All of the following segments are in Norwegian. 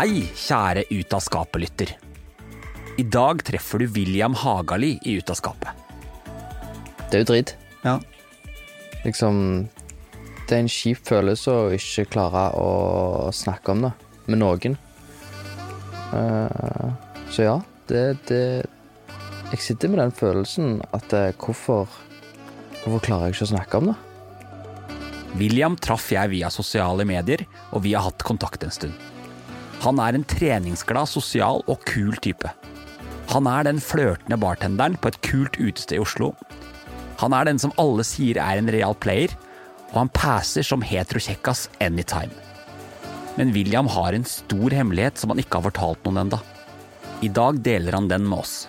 Hei, kjære Ut av skapet-lytter. I dag treffer du William Hagali i Ut av skapet. Det er jo dritt. Ja. Liksom Det er en kjip følelse å ikke klare å snakke om det med noen. Uh, så ja, det, det Jeg sitter med den følelsen at eh, hvorfor Hvorfor klarer jeg ikke å snakke om det? William traff jeg via sosiale medier, og vi har hatt kontakt en stund. Han er en treningsglad, sosial og kul type. Han er den flørtende bartenderen på et kult utested i Oslo. Han er den som alle sier er en real player, og han passer som hetero-kjekkas anytime. Men William har en stor hemmelighet som han ikke har fortalt noen enda. I dag deler han den med oss.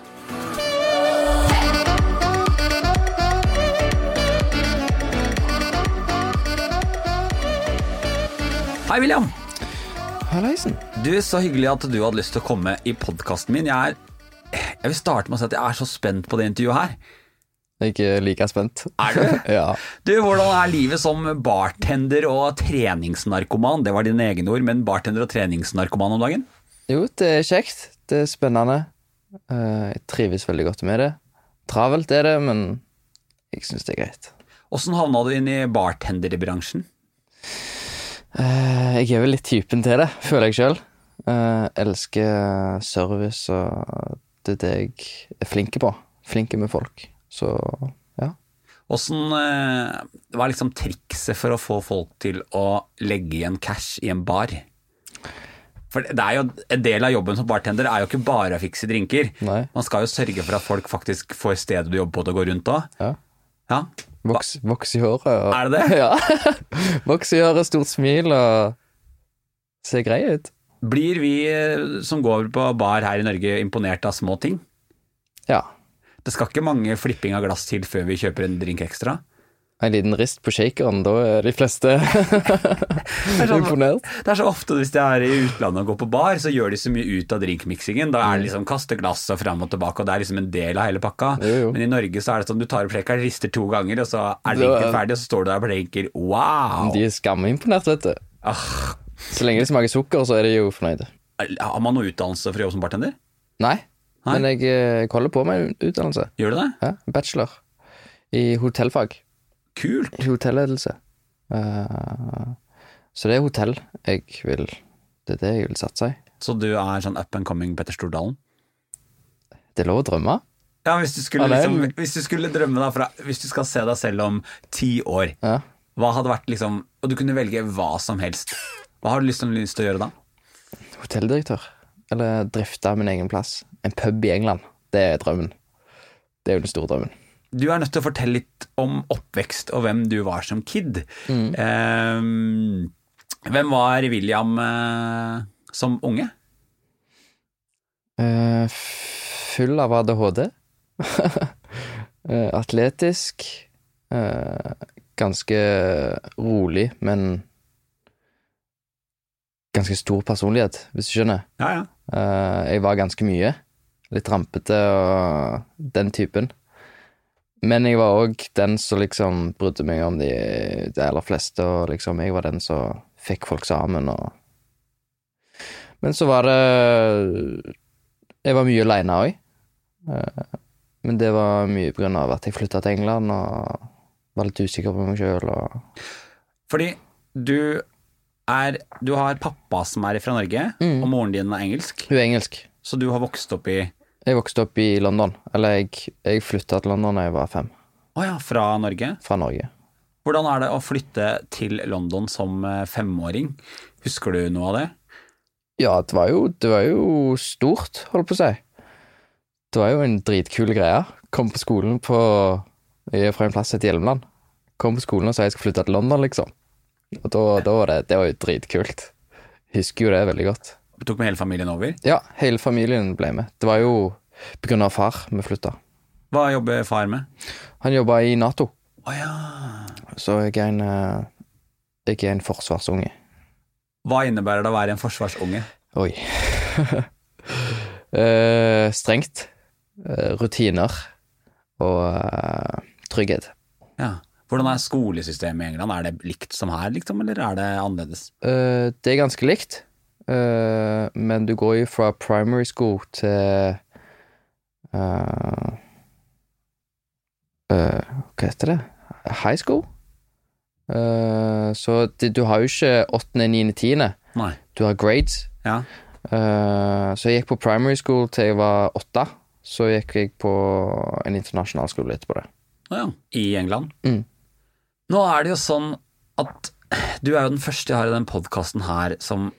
Hei, William. Halleisen. Du, Så hyggelig at du hadde lyst til å komme i podkasten min. Jeg, er, jeg vil starte med å si at jeg er så spent på det intervjuet her. Jeg er ikke like spent. Er du? ja. Du, Hvordan er livet som bartender og treningsnarkoman? Det var dine egne ord, men bartender og treningsnarkoman om dagen? Jo, det er kjekt. Det er spennende. Eh, jeg trives veldig godt med det. Travelt er det, men jeg syns det er greit. Åssen havna du inn i bartenderbransjen? Eh, jeg er vel litt typen til det, føler jeg sjøl. elsker service, og det er det jeg er flink på. Flink med folk. Så ja. Åssen eh, Hva er liksom trikset for å få folk til å legge igjen cash i en bar? For det er jo, En del av jobben som bartender er jo ikke bare å fikse drinker. Nei. Man skal jo sørge for at folk faktisk får stedet du jobber på til å gå rundt òg. ja. Ja. Voks, voks i håret. Og, Er det det? ja. voks i håret, stort smil og ser grei ut. Blir vi eh, som går på bar her i Norge imponert av små ting? Ja. Det skal ikke mange flipping av glass til før vi kjøper en drink ekstra. En liten rist på shakeren, da er de fleste imponert. Det er så ofte hvis de er i utlandet og går på bar, så gjør de så mye ut av drinkmiksingen. Da er det liksom kaste glass og fram og tilbake, og det er liksom en del av hele pakka. Jo, jo. Men i Norge så er det sånn du tar opp shakeren, rister to ganger, og så er drinken ferdig, og så står du der og tenker wow. De er skammeimponert, vet du. Ah, Så lenge det smaker sukker, så er de jo fornøyde. har man noe utdannelse for å jobbe som bartender? Nei, Nei. men jeg, eh, jeg holder på med en utdannelse. Gjør du det? Ja, bachelor. I hotellfag. Kult. Hotelledelse. Uh, så det er hotell jeg vil Det er det jeg vil satse i. Så du er sånn up and coming Petter Stordalen? Det er lov å drømme. Ja, hvis du skulle, liksom, hvis du skulle drømme deg fra Hvis du skal se deg selv om ti år, Ja. hva hadde vært liksom Og du kunne velge hva som helst. Hva har du lyst til å gjøre da? Hotelldirektør. Eller drifte min egen plass. En pub i England. Det er drømmen. Det er jo den store drømmen. Du er nødt til å fortelle litt om oppvekst og hvem du var som kid. Mm. Eh, hvem var William eh, som unge? Eh, full av ADHD. Eh, atletisk. eh, ganske rolig, men ganske stor personlighet, hvis du skjønner. Ja, ja. Eh, jeg var ganske mye. Litt rampete og den typen. Men jeg var òg den som liksom brydde meg om de, de aller fleste, og liksom jeg var den som fikk folk sammen og Men så var det Jeg var mye aleine òg. Men det var mye på grunn av at jeg flytta til England og var litt usikker på meg sjøl og Fordi du er Du har pappa som er fra Norge, og moren din er engelsk, Hun er engelsk. så du har vokst opp i Jeg vokste opp i London. Eller jeg, jeg flytta til London da jeg var fem, Å ja, fra Norge. fra Norge. Hvordan er det å flytte til London som eh, femåring? Husker du noe av det? Ja, det var jo, det var jo stort, holdt på å si. Det var jo en dritkul greie. Kom på skolen på Jeg er fra en plass som heter Hjelmeland. Kom på skolen og sa jeg skal flytte til London, liksom. Og da, da var det Det var jo dritkult. Husker jo det veldig godt. Tok med hele familien over? Ja, hele familien ble med. Det var jo av far vi flytta. Hva jobber far med? Han jobba i Nato, Oh, ja. så jeg er en eh, Jeg er en forsvarsunge. Hva innebærer det å være en forsvarsunge? Oi. uh, strengt. Uh, rutiner. Og uh, trygghet. Ja. Hvordan er skolesystemet i England? Er det likt som her, liksom, eller er det annerledes? Det er ganske likt, eh, men du går jo fra primary school til uh, Hva heter det? High school? Så det, du har jo ikke åttende, niende, tiende. Du har grades. Ja. Så jeg gikk på primary school til jeg var åtte. Så gikk jeg på en internasjonal skole etterpå det. Ja. I England? Mm. Nå er det jo sånn at du er jo den første jeg har i den podkasten her som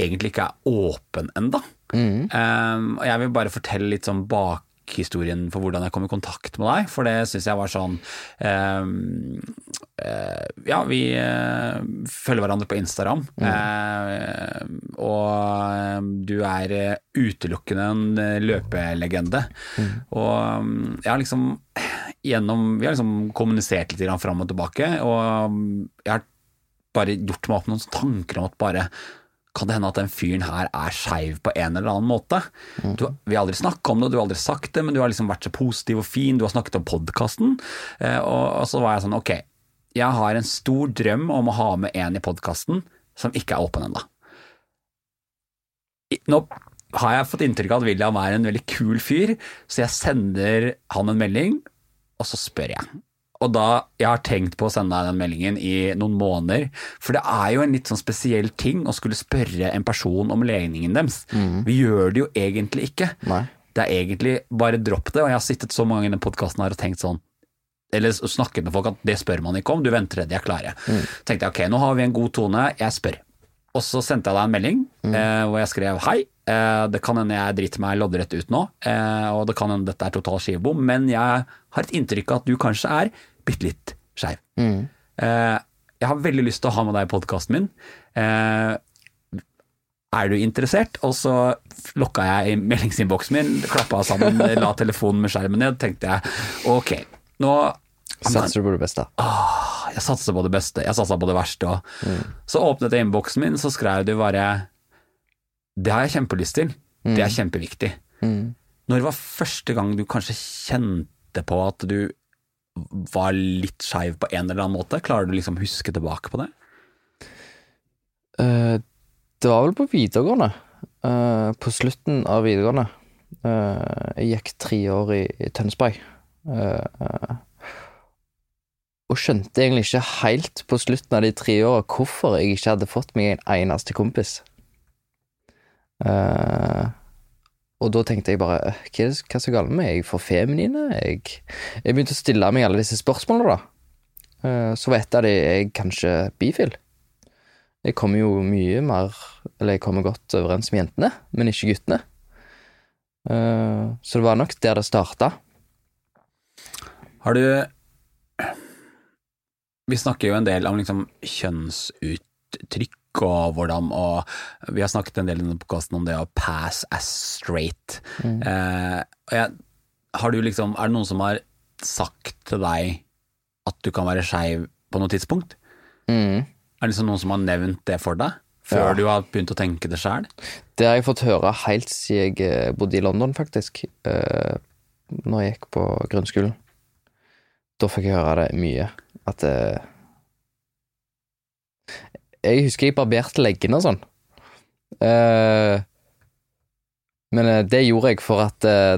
egentlig ikke er åpen enda. Mm. Um, og jeg vil bare fortelle litt sånn bakhistorien for hvordan jeg kom i kontakt med deg, for det syns jeg var sånn um, uh, Ja, vi uh, følger hverandre på Instagram, eh, og eh, du er eh, utelukkende en løpelegende. løpelegende. Og um, jeg har liksom gjennom Vi har liksom kommunisert litt fram og tilbake, og jeg har bare gjort meg opp noen tanker om at bare kan det hende at den fyren her er skeiv på en eller annen måte? Du, vi har aldri snakka om det, du har aldri sagt det, men du har liksom vært så positiv og fin, du har snakket om podkasten. Eh, og, og så var jeg sånn, ok, jeg har en stor drøm om å ha med en i podkasten som ikke er åpen ennå. Nå har jeg fått inntrykk av at William er en veldig kul fyr, så jeg sender han en melding, og så spør jeg. Og da, Jeg har tenkt på å sende deg den meldingen i noen måneder, for det er jo en litt sånn spesiell ting å skulle spørre en person om legningen deres. Vi gjør det jo egentlig ikke. Nei. Det er egentlig bare dropp det, og jeg har sittet så mange i den podkasten her og tenkt sånn eller snakket med folk at det spør man ikke om, du venter til de er klare. tenkte jeg ok, nå har vi en god tone, jeg spør. Og så sendte jeg deg en melding eh, hvor jeg skrev hei, eh, det kan hende jeg driter meg loddrett ut nå, eh, og det kan hende dette er total skivebom, men jeg har et inntrykk av at du kanskje er bitte litt skeiv. Mm. jeg har veldig lyst til å ha med deg i podkasten min. Eh, er du interessert? Og så lokka jeg i meldingsinnboksen min, klappa sammen, la telefonen med skjermen ned, tenkte jeg ok, nå Satser du på det beste? jeg satser på det beste, jeg satsa på det verste òg. Så åpnet jeg innboksen min, så skrev du bare Det har jeg kjempelyst til. Det er kjempeviktig. Når var første gang du kanskje kjente på at du var litt skeiv på en eller annen måte? Klarer du liksom huske tilbake på det? Uh, det var vel på videregående. Uh, på slutten av videregående. Uh, jeg gikk tre år i, i Tønsberg. Uh, og skjønte egentlig ikke helt på slutten av de tre åra hvorfor jeg ikke hadde fått meg en eneste kompis. Uh, og da tenkte jeg bare «Øh, Hva er det- som er galt med meg? Er for feminine? Jeg, jeg begynte å stille meg alle disse spørsmålene, da. Uh, så var et av de jeg kanskje bifil. Jeg kommer jo mye mer Eller jeg kommer godt overens med jentene, men ikke guttene. Uh, så det var nok der det starta. Har du Vi snakker jo en del om liksom kjønnsuttrykk og hvordan og Vi har snakket en del i podkasten om det å pass as straight. Eh, og jeg, har du liksom, er det noen som har sagt til deg at du kan være skeiv på noe tidspunkt? Mm. Er det liksom noen som har nevnt det for deg? Før Ja. du har begynt å tenke det sjøl? Det har jeg fått høre helt siden jeg eh, bodde i London, faktisk. Eh, når jeg gikk på grunnskolen. Da fikk jeg høre det mye. At uh, Jeg husker jeg barberte leggene og sånn. Uh, men eh, det gjorde jeg for at uh,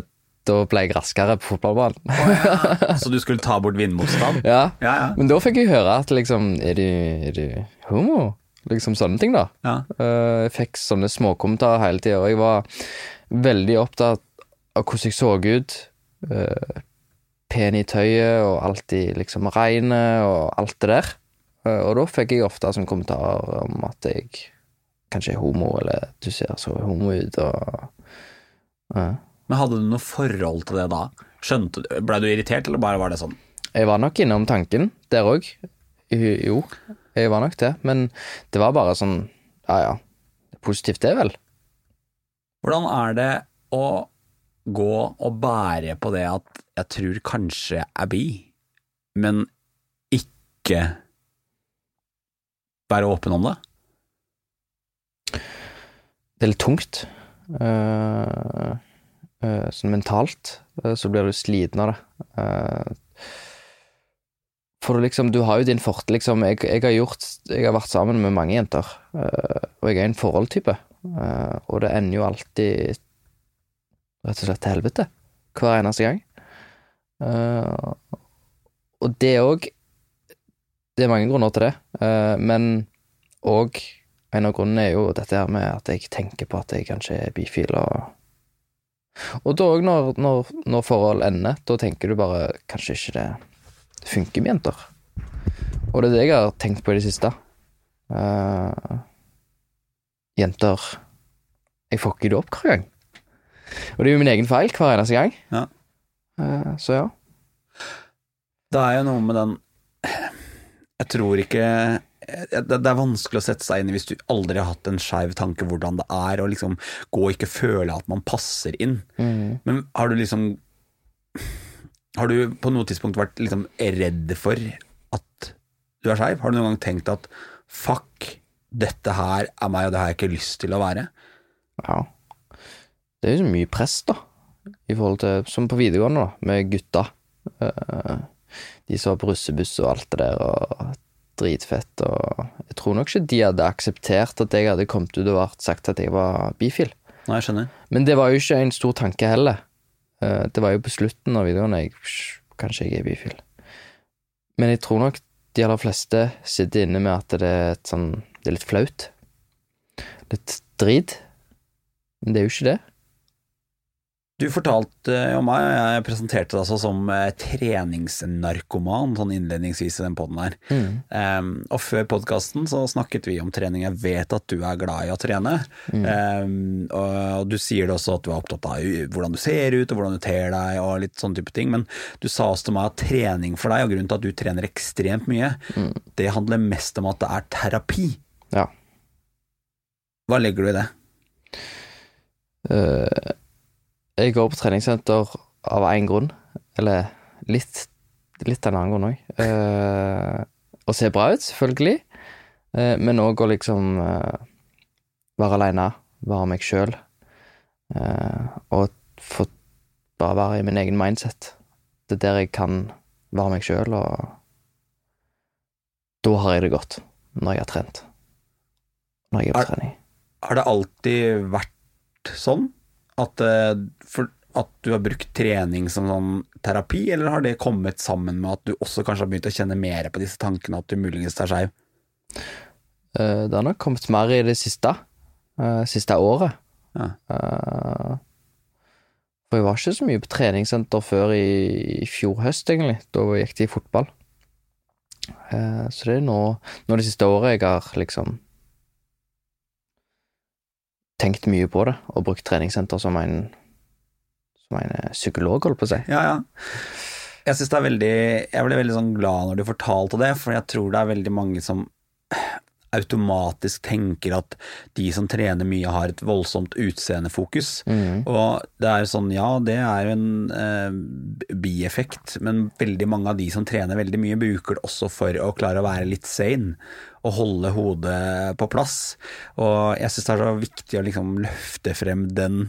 da ble jeg raskere på fotballbanen. Så du skulle ta bort vindmotstand? ja. Ja, ja. Men da fikk jeg høre at liksom Er du, er du homo? Liksom sånne ting, da. ja. Jeg fikk sånne småkommentarer hele tida, og jeg var veldig opptatt av hvordan jeg så ut. eh, pen i tøyet og alltid liksom reine og alt det der. Eh, og da fikk jeg ofte sånne kommentarer om at jeg kanskje er homo, eller du ser så homo ut, og ja. Men hadde du noe forhold til det da? Skjønte du, Ble du irritert, eller bare var det sånn? Jeg var nok innom tanken der òg. Jo, jeg var nok det. Men det var bare sånn Ja ja, positivt det, vel. Hvordan er det å gå og bære på det at jeg tror kanskje jeg er bi, men ikke være åpen om det? Det er litt tungt. Eh, sånn mentalt eh, så blir du sliten av det. For liksom, du har jo din forte, liksom jeg, jeg har gjort Jeg har vært sammen med mange jenter, og jeg er en forholdstype. Og det ender jo alltid rett og slett til helvete. Hver eneste gang. Uh, og det òg Det er mange grunner til det, uh, men òg en av grunnene er jo dette her med at jeg tenker på at jeg kanskje er bifil, og Og da òg, når, når, når forhold ender, da tenker du bare kanskje ikke det funker med jenter. Og det er det jeg har tenkt på i det siste. Uh, jenter Jeg får ikke det opp hver gang. Og det er jo min egen feil hver eneste gang. Ja. Eh, så ja. Det er jo noe med den Jeg tror ikke det er vanskelig å sette seg inn i hvis du aldri har hatt en skeiv tanke hvordan det er å liksom gå og ikke føle at man passer inn. Mm. Men har du liksom Har du på noe tidspunkt vært liksom redd for at du er skeiv? Har du noen gang tenkt at fuck, dette her er meg, og det har jeg ikke lyst til å være? Ja. Det er jo så mye press, da, i forhold til Som på videregående, da, med gutta. Eh, de som var på russebuss og alt det der, og dritfett, og Jeg tror nok ikke de hadde akseptert at jeg hadde kommet ut og vært sagt at jeg var bifil. Nei, jeg skjønner. Men det var jo ikke en stor tanke heller. Eh, Det var jo på slutten av videregående jeg Kanskje jeg er bifil. Men jeg tror nok de aller fleste sitter inne med at det er sånn Det er litt flaut. Litt drit. Men det er jo ikke det. Du fortalte om meg, jeg presenterte deg altså som eh, treningsnarkoman sånn innledningsvis i den poden her. Um, og før podkasten så snakket vi om trening. Jeg vet at du er glad i å trene. Um, og, du sier det også at du er opptatt av hvordan du ser ut og hvordan du ter deg og litt sånn type ting. Men du sa også til meg at trening for deg, og grunnen til at du trener ekstremt mye, det handler mest om at det er terapi. Ja. Hva legger du i det? Eh, jeg går på treningssenter av én grunn, eller litt, litt av en annen grunn òg. å se bra ut, selvfølgelig, eh, men òg å liksom eh, være aleine, være meg sjøl, og få bare være i min egen mindset. Det er der jeg kan være meg sjøl, og da har jeg det godt, når jeg har trent. Når jeg er på trening. Har det alltid vært sånn at, eh, for, at du har brukt trening som sånn terapi, eller har det kommet sammen med at du også kanskje har begynt å kjenne mer på disse tankene, at du muligens tar skeiv? Eh, Det har nok kommet mer i det siste. eh, siste året. Ja. For jeg var ikke så mye på treningssenter før i, fjor høst, egentlig. Da gikk det i fotball. Så det er nå, nå det siste året jeg har liksom tenkt mye på det, og brukt treningssenter som en som en eh, psykolog, holdt på å si. Ja, ja. Jeg synes det er veldig Jeg ble veldig sånn glad når du fortalte det, for jeg tror det er veldig mange som automatisk tenker at de som trener mye, har et voldsomt utseendefokus. Og det er sånn, ja, det er en eh, bieffekt, men veldig mange av de som trener veldig mye, bruker det også for å klare å være litt sane og holde hodet på plass. Og jeg syns det er så viktig å liksom løfte frem den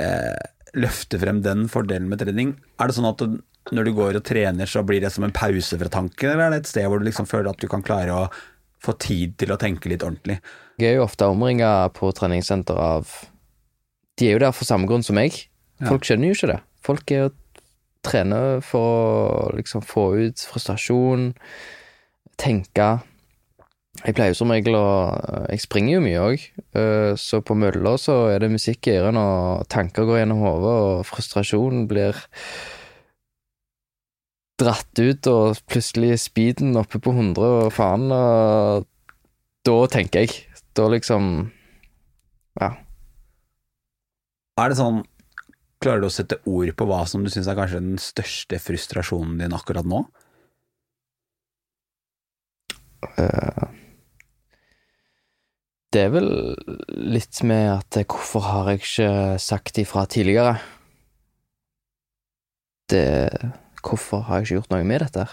eh, løfte frem den fordelen med trening. Er det sånn at du, når du går og trener, så blir det som en pause fra tanken, eller er det et sted hvor du liksom føler at du kan klare å få tid til å tenke litt ordentlig? Jeg er jo ofte omringa på treningssenter av De er jo der for samme grunn som meg. Folk skjønner jo ikke det. Folk er jo trener for å liksom få ut frustrasjon, tenke. Jeg pleier jo som regel å Jeg springer jo mye òg, så på mølla så er det musikk i ørene, og tanker går gjennom hodet, og frustrasjon blir dratt ut, og plutselig speeden oppe på 100, og faen, og da tenker jeg. Da liksom Ja. Er det sånn Klarer du å sette ord på hva som du syns er kanskje den største frustrasjonen din akkurat nå? Uh, Det er vel litt med at hvorfor har jeg ikke sagt ifra tidligere? Det Hvorfor har jeg ikke gjort noe med dette?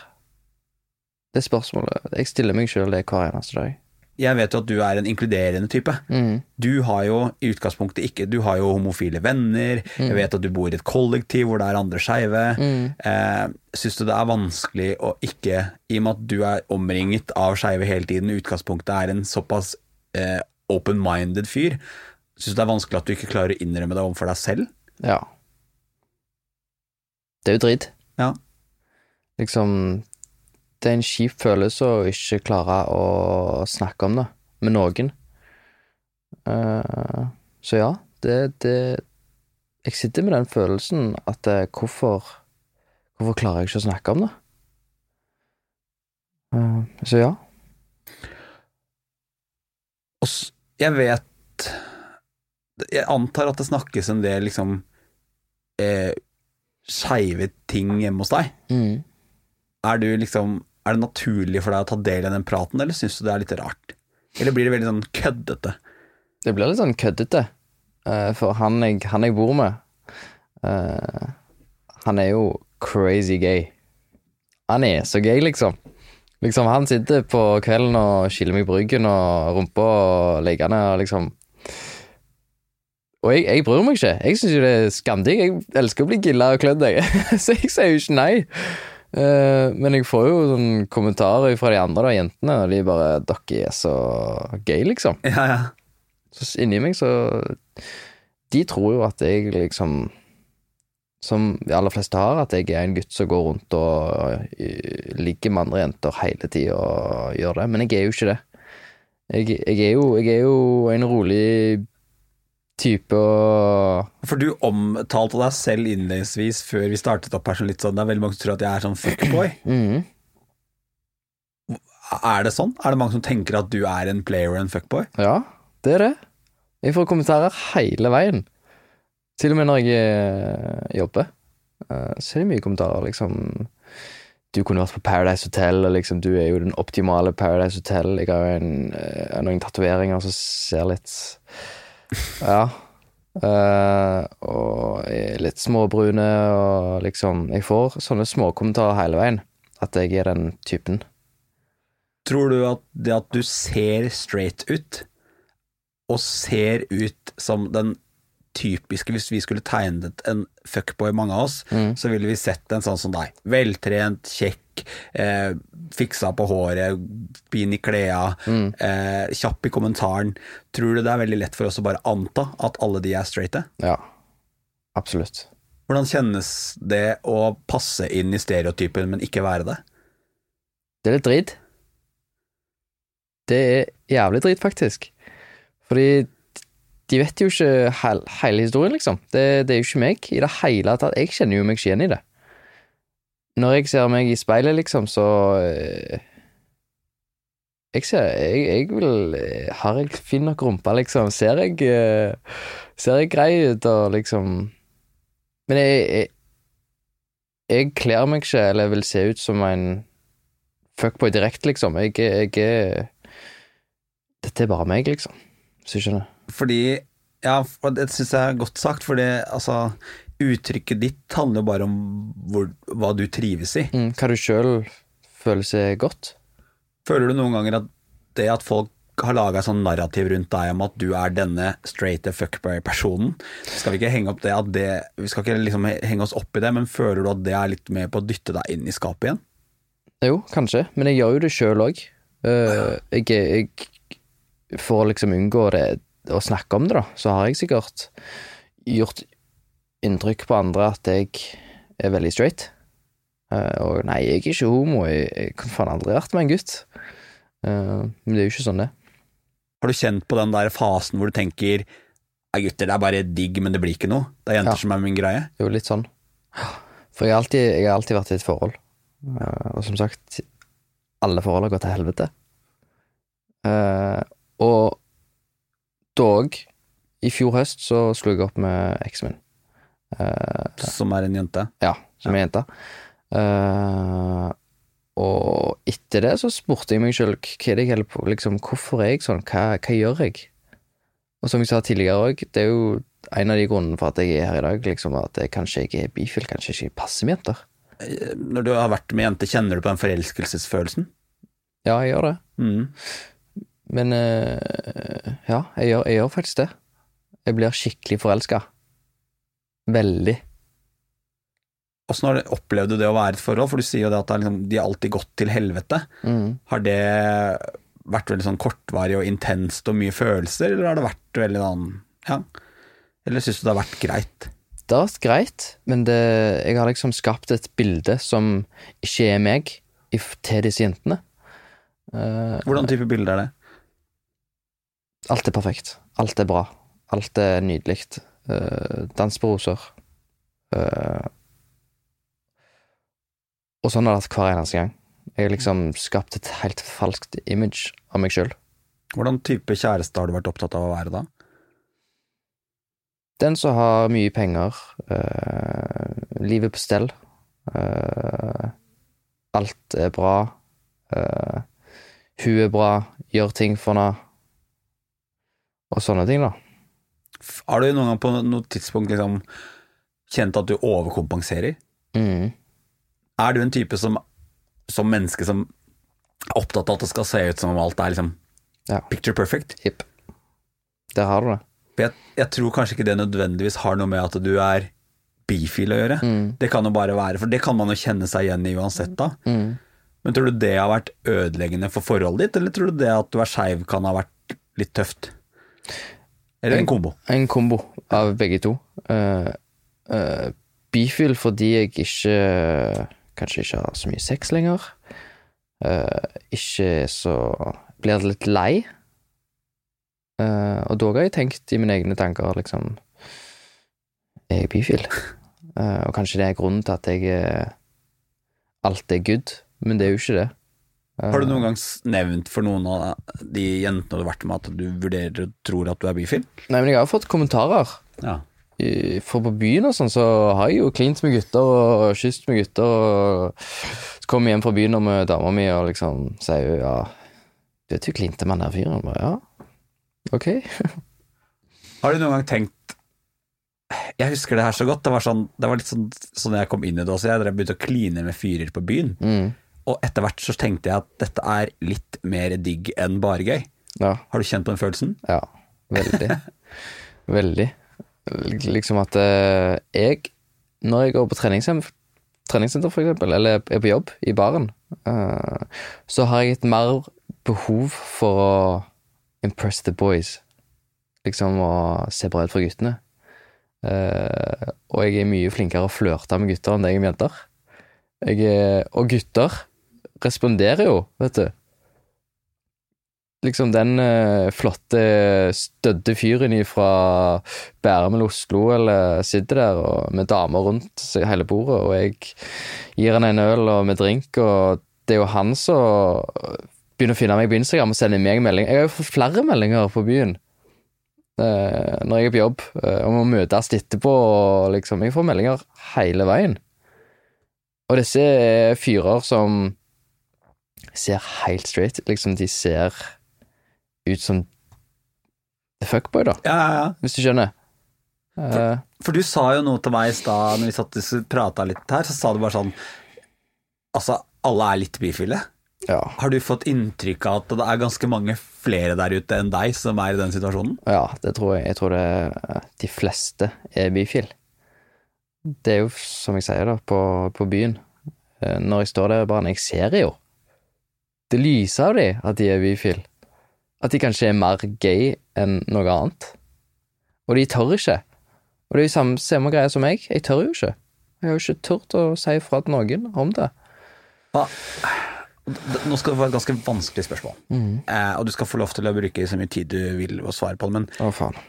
Det spørsmålet Jeg stiller meg sjøl det hver eneste dag. Jeg vet jo at du er en inkluderende type. Mm. Du har jo i utgangspunktet ikke Du har jo homofile venner. Jeg vet at du bor i et kollektiv hvor det er andre skeive. Mm. Eh, Syns du det er vanskelig å ikke, i og med at du er omringet av skeive hele tiden, i utgangspunktet er en såpass eh, open-minded fyr, syns du det er vanskelig at du ikke klarer å innrømme det overfor deg selv? Ja. Det er jo drit. Ja. Liksom Det er en kjip følelse å ikke klare å snakke om det med noen. Uh, så ja, det, det Jeg sitter med den følelsen at uh, hvorfor Hvorfor klarer jeg ikke å snakke om det? Uh, så ja. Jeg vet Jeg antar at det snakkes en del liksom eh, skeive ting hjemme hos deg. Mm. Er du liksom Er det naturlig for deg å ta del i den praten, eller syns du det er litt rart? Eller blir det veldig sånn køddete? Det blir litt sånn køddete, eh, for han jeg, han jeg bor med, eh, han er jo crazy gay. Han er så gay, liksom. Liksom, han sitter på kvelden og skiller meg i bryggen og rumpa og liggende og liksom Og jeg, jeg bryr meg ikke. Jeg syns jo det er skamdigg. Jeg elsker å bli gilla og klødd, jeg. så jeg sier jo ikke nei. Eh, men jeg får jo sånn kommentarer fra de andre da, jentene, og de bare 'Dere er så gay', liksom. Ja, ja. Så inni meg så De tror jo at jeg liksom Som de aller fleste har, at jeg er en gutt som går rundt og eh, ligger med andre jenter hele tida og gjør det, men jeg er jo ikke det. Jeg, jeg, er, jo, jeg er jo en rolig type og For du omtalte deg selv innledningsvis før vi startet opp her sånn litt sånn Det er veldig mange som tror at jeg er sånn fuckboy. mm, Er det sånn? Er det mange som tenker at du er en player og en fuckboy? Ja, det er det. Jeg får kommentarer hele veien. Til og med når jeg eh, jobber, eh, så er det mye kommentarer, liksom Du kunne vært på Paradise Hotel, og liksom du er jo den optimale Paradise Hotel. Jeg har jo en, eh, noen tatoveringer som ser litt Ja. Uh, og litt småbrune, og liksom Jeg får sånne småkommentarer hele veien. At jeg er den typen. Tror du at det at du ser straight ut, og ser ut som den typiske Hvis vi skulle tegnet en fuckboy, mange av oss, så ville vi sett en sånn som deg. Veltrent, kjekk, eh, fiksa på håret, fin i kleda, eh, kjapp i kommentaren. Tror du det er veldig lett for oss å bare anta at alle de er straighte? Ja. Absolutt. Hvordan kjennes det å passe inn i stereotypen, men ikke være det? Det er litt drit. Det er jævlig drit, faktisk. Fordi de vet jo ikke hel, hele historien, liksom. Det, det er jo ikke meg i det hele tatt. Jeg kjenner jo meg ikke igjen i det. Når jeg ser meg i speilet, liksom, så eh, Jeg ser Jeg, jeg vil eh, Har jeg fin nok rumpe, liksom? Ser jeg eh, Ser jeg grei ut, og liksom Men jeg, jeg jeg kler meg ikke, eller vil se ut som en fuckboy direkte, liksom. Jeg, er Dette er bare meg, liksom. Hvis du skjønner. Fordi Ja, det syns jeg er godt sagt, fordi altså Uttrykket ditt handler jo bare om hvor, hva du trives i. Mm, hva du sjøl føler seg godt. Føler du noen ganger at det at folk har laga sånn narrativ rundt deg om at du er denne straight fuckboy-personen Skal vi ikke henge opp det det Vi skal ikke liksom henge oss opp i det, men føler du at det er litt med på å dytte deg inn i skapet igjen? Jo, kanskje, men jeg gjør jo det sjøl òg. jeg, jeg For å liksom unngå det å snakke om det, da, så har jeg sikkert gjort inntrykk på andre at jeg er veldig straight. Eh, og nei, jeg er ikke homo, jeg, jeg kan faen aldri vært med en gutt. Eh, men det er jo ikke sånn, det. Har du kjent på den der fasen hvor du tenker Nei, gutter, det er bare digg, men det blir ikke noe. Det er jenter Ja. som er min greie. Jo, litt sånn. For jeg har alltid, jeg har alltid vært i et forhold. Eh, og som sagt, alle forhold har gått til helvete. Og dog, i fjor høst, så slo jeg opp med eksen min. Uh, Som er en jente. ja, som er jente. Uh, og etter det så spurte jeg meg sjøl liksom, Hvorfor er jeg sånn? Hva, hva gjør jeg? Og som jeg sa tidligere òg, det er jo en av de grunnene for at jeg er her i dag, liksom, at jeg, kanskje jeg er bifil, kanskje ikke passer med jenter. Når du har vært med jente, kjenner du på den forelskelsesfølelsen? Ja, jeg gjør det. Mm. Men eh, ja, jeg gjør, jeg gjør faktisk det. Jeg blir skikkelig forelska. Veldig. Åssen har du opplevd det å være i et forhold? For du sier jo det at det liksom, de har alltid gått til helvete. Mm. Har det vært veldig sånn kortvarig og intenst og mye følelser, eller har det vært veldig sånn Ja. Eller syns du det har vært greit? Det har vært greit, men det, jeg har liksom skapt et bilde som ikke er meg, til disse jentene. Eh, Hvordan type bilde er det? Alt er perfekt. Alt er bra. Alt er nydelig. Uh, dans på roser. Uh, og sånn har det vært hver eneste gang. Jeg har liksom skapt et helt falskt image av meg sjøl. Hvordan type kjæreste har du vært opptatt av å være da? Den som har mye penger, uh, livet på stell, eh, alt er bra, eh, hun er bra, gjør ting for henne, og sånne ting, da. Har du noen gang på noe tidspunkt liksom kjent at du overkompenserer? Mm. Er du en type som, som menneske som er opptatt av at det skal se ut som om alt er liksom Ja. picture perfect? Jipp. Det har du det. Jeg, jeg tror kanskje ikke det nødvendigvis har noe med at du er bifil å gjøre. Mm. Det kan jo bare være, for det kan man jo kjenne seg igjen i uansett da. Mm. Men tror du det har vært ødeleggende for forholdet ditt, eller tror du det at du er skeiv kan ha vært litt tøft? Eller en kombo? En kombo av begge to. Uh, bifil fordi jeg ikke Kanskje ikke har så mye sex lenger. Uh, ikke så Blir litt lei. Uh, og da har jeg tenkt i mine egne tanker, liksom Er jeg bifil? Uh, og kanskje det er grunnen til at jeg Alt er good, men det er jo ikke det. Har du noen gang nevnt for noen av de jentene du har vært med at du vurderer og tror at du er bifil? Nei, men jeg har fått kommentarer. Ja. For på byen og sånn, så har jeg jo klint med gutter og kysset med gutter. og Så kommer jeg hjem fra byen og med dama mi og liksom sier jo ja Du vet du klinte med den der fyren? Bare, ja, ok. Har du noen gang tenkt Jeg husker det her så godt. Det var, sånn, det var litt sånn sånn jeg kom inn i det også. Jeg begynte å kline med fyrer på byen. Mm, Og etter hvert så tenkte jeg at dette er litt mer digg enn bare gøy. ja, Har du kjent på den følelsen? ja. Veldig. veldig. Liksom at eh, jeg Når jeg går på treningssenter, treningssenter for eksempel, eller er på jobb i baren, eh, så har jeg et mer behov for å impress the boys. Liksom å se bra ut for guttene. Eh, og jeg er mye flinkere å flørte med gutter enn det jeg er med jenter. Jeg er, og gutter responderer jo, vet du. Liksom den eh, flotte, stødde fyren fra Bærum eller Oslo eller sitter der og, med damer rundt hele bordet, og jeg gir han en øl og med drink, og det er jo han som begynner å finne meg på Instagram og sender meg melding. Jeg har jo fått flere meldinger på byen eh, når jeg er på jobb, eh, om å møtes etterpå, og liksom Jeg får meldinger hele veien. Og disse er fyrer som ser helt straight Liksom, de ser ut som the fuckboy, da, Ja, ja, ja. hvis du skjønner. For, For du sa jo noe til meg i stad når vi satt og prata litt her, så sa du bare sånn Altså, alle er litt bifile. ja. Har du fått inntrykk av at det er ganske mange flere der ute enn deg som er i den situasjonen? ja, det tror jeg. Jeg tror det de fleste er bifil. Det er jo, som jeg sier, da, på, på byen. Eh, Når jeg står der bare når jeg ser det jo. Det lyser av de at de er bifil. At de kanskje er mer gay enn noe annet. Og de tør ikke. Og det er jo samme, samme greie som meg. Jeg tør jo ikke. Jeg har jo ikke turt å si fra til noen om det. Ja. Nå skal det være et ganske vanskelig spørsmål, eh, og du skal få lov til å bruke så mye tid du vil å svare på det, men Å, faen.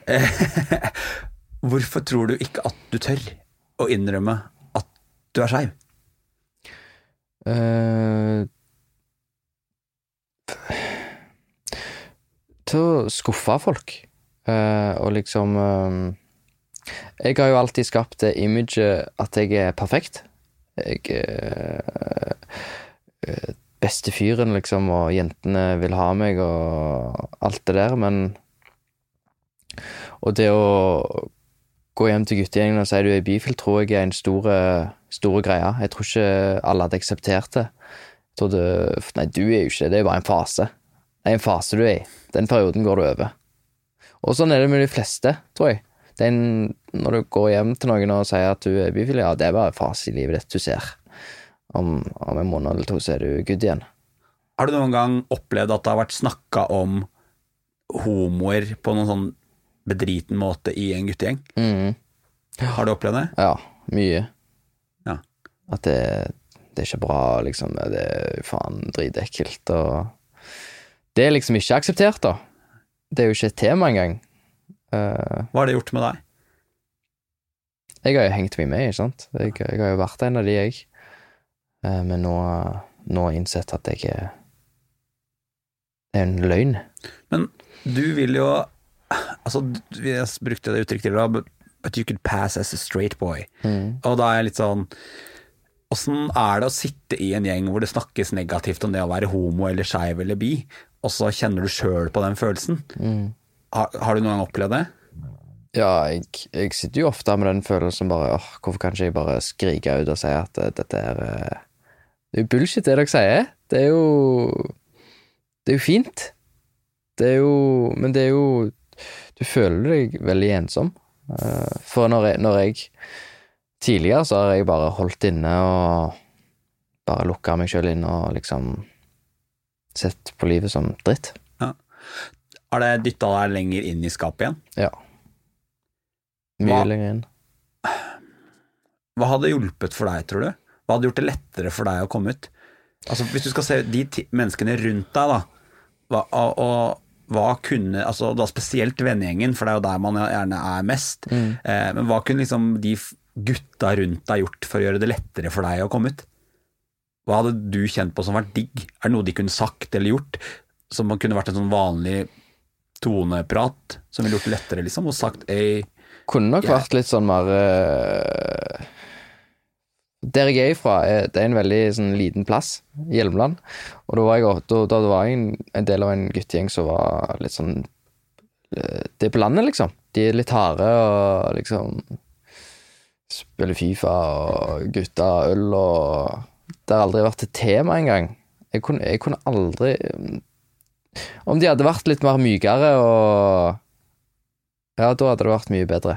hvorfor tror du ikke at du tør å innrømme at du er skeiv? Eh, til å skuffe folk. uh, og liksom eh, Jeg har jo alltid skapt det imaget at jeg er perfekt. Jeg er uh, beste fyren, liksom, og jentene vil ha meg og alt det der, men Og det å gå hjem til guttegjengen og si du er bifil, tror jeg er en store greie. Jeg tror ikke alle hadde akseptert det. Trodde Nei, du er jo ikke det, det er bare en fase. Det er en fase du er i. Den perioden går du over. Og sånn er det med de fleste, tror jeg. Er når du går hjem til noen og sier at du er bifil, ja, det er bare en fase i livet ditt du ser. Om, om en måned eller to så er du good igjen. Har du noen gang opplevd at det har vært snakka om homoer på noen sånn bedriten måte i en guttegjeng? Mm. Har du opplevd det? Ja, mye. Ja. At det, det er ikke bra, liksom. Det er faen dritekkelt, og Det er liksom ikke akseptert, da. Det er jo ikke et tema engang. Uh, Hva har det gjort med deg? jeg har jo hengt meg med, ikke sant. Jeg, jeg har jo vært en av de, jeg. Uh, men nå, nå har jeg innsett at jeg er Det er en løgn. Men Du vil jo Altså, du- brukte det uttrykket til but, but you could pass as a straight boy. Mm. Og da er jeg litt sånn Åssen er det å sitte i en gjeng hvor det snakkes negativt om det å være homo eller skeiv eller bi, og så kjenner du sjøl på den følelsen? Mm. Har, har du noen gang opplevd det? Ja, jeg, jeg sitter jo ofte med den følelsen bare åh, hvorfor kan ikke jeg bare skrike ut og si at eh, dette er eh, Det er jo bullshit, det dere sier. Det er jo Det er jo fint. Det er jo Men det er jo Du føler deg veldig ensom. Eh, For når jeg, når jeg Tidligere så har jeg bare holdt inne og bare lukka meg sjøl inn og liksom sett på livet som dritt. Har det dytta deg lenger inn i skapet igjen? Ja. Mye Hva- lenger inn. Hva hadde hjulpet for deg, tror du? Hva hadde gjort det lettere for deg å komme ut? Altså, Hvis du skal se de menneskene rundt deg, da, hva, og, og hva kunne altså da Spesielt vennegjengen, for det er jo der man gjerne er mest. Eh, men hva kunne liksom de gutta rundt deg gjort for å gjøre det lettere for deg å komme ut? Hva hadde du kjent på som vært digg? Er det noe de kunne sagt eller gjort som man kunne vært en sånn vanlig toneprat som ville gjort det lettere, liksom? Og sagt ei Kunne nok vært litt sånn mer uh, Der jeg er ifra, er, det er en veldig sånn liten plass, Hjelmeland. Og da var jeg, da, da var jeg en, en del av en guttegjeng som var litt sånn uh, Det er på landet, liksom. De er litt harde og liksom Spiller Fifa og gutta øl og Det har aldri vært et tema engang. Jeg kunne, jeg kunne aldri Om de hadde vært litt mer mykere og ja, da hadde det vært mye bedre.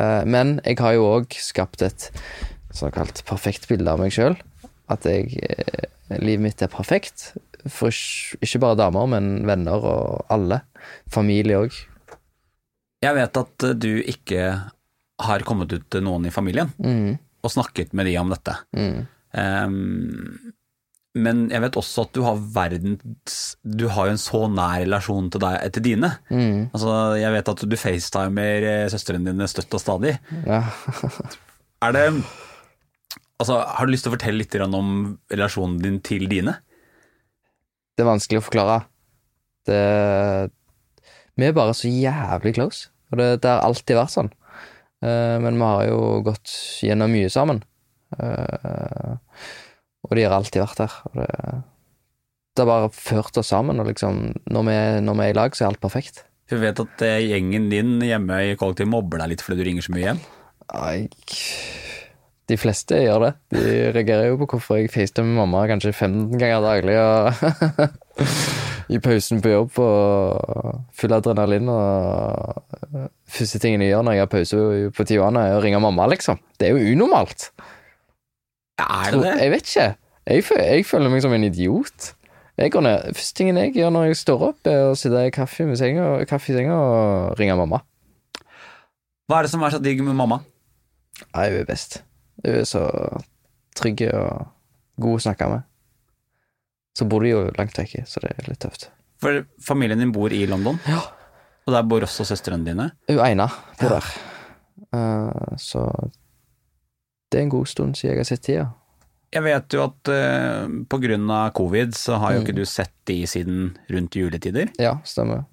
Eh, men jeg har jo òg skapt et såkalt perfekt bilde av meg sjøl. At jeg, eh, livet mitt er perfekt. For ikke bare damer, men venner og alle. Familie òg. Jeg vet at du ikke har kommet ut til noen i familien Mm, og snakket med de om dette. mm. Um, men jeg vet også at du har verdens Du har jo en så nær relasjon til, deg, til dine. Mm, Altså, jeg vet at du facetimer eh, søstrene dine støtt og stadig. ja. Er det Altså, har du lyst til å fortelle litt om relasjonen din til dine? Det er vanskelig å forklare. Det Vi er bare så jævlig close. Og det, det har alltid vært sånn. Eh, men vi har jo gått gjennom mye sammen. Eh, og de har alltid vært. Og det, det har bare ført oss sammen, og liksom Når vi, når vi er i lag, så er alt perfekt. Vi vet at eh, gjengen din hjemme i kollektivet mobber deg litt fordi du ringer så mye hjem. Nei, de fleste gjør det. De reagerer jo på hvorfor jeg facetimer med mamma kanskje 15 ganger daglig. Og I pausen på jobb og full adrenalin. Og første tingen jeg gjør når jeg har pause på Tijuana, er å ringe mamma, liksom. Det er jo unormalt. Er det det? Jeg vet ikke. Jeg, jeg føler meg som en idiot. Jeg går ned. Første tingen jeg gjør når jeg står opp, er å sitte i kaffe, med senga, kaffe i senga og ringe mamma. Hva er det som er så digg med mamma? Nei, hun er best. Hun er så trygg og god å snakke med. Så bor de jo langt vekke, så det er litt tøft. For familien din bor i London, Ja. og der bor også søstrene dine. Hun ene bor der. Eh, så det er en god stund siden jeg har sett tida. Jeg vet jo at eh, på grunn av covid så har jo Mm. ikke du sett de siden rundt juletider. Ja, stemmer.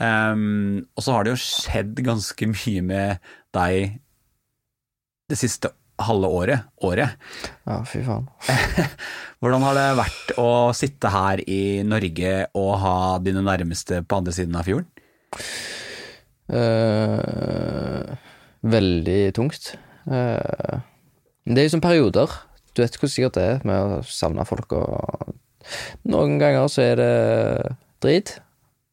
Ehm, og så har det jo skjedd ganske mye med deg det siste halve året. året. Ja, fy faen. Hvordan har det vært å sitte her i Norge og ha dine nærmeste på andre siden av fjorden? Uh, veldig tungt. Uh, det er jo som perioder. Du vet hvor sikkert det er med å savne folk og Noen ganger så er det drit.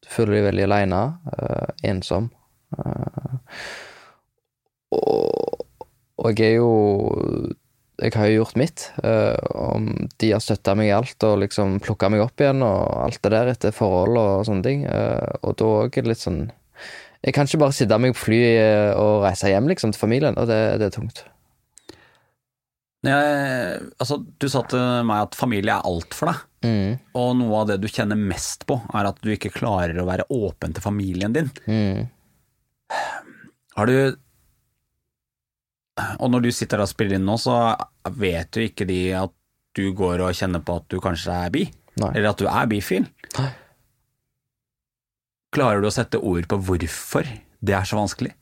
Du føler deg veldig aleine, uh, ensom. Eh, og, og jeg er jo Jeg har jo gjort mitt. eh, om de har støtta meg i alt og liksom plukka meg opp igjen og alt det der etter forhold og sånne ting. eh, og da òg er det litt sånn jeg kan ikke bare sitte meg på flyet og reise hjem liksom til familien, og det, det er tungt. Jeg, altså, du sa til meg at familie er alt for deg. Mm, Og noe av det du kjenner mest på, er at du ikke klarer å være åpen til familien din. mm. Har du Og når du sitter og spiller inn nå, så vet jo ikke de at du går og kjenner på at du kanskje er bi, Nei. eller at du er bifil. Nei. Klarer du å sette ord på hvorfor det er så vanskelig?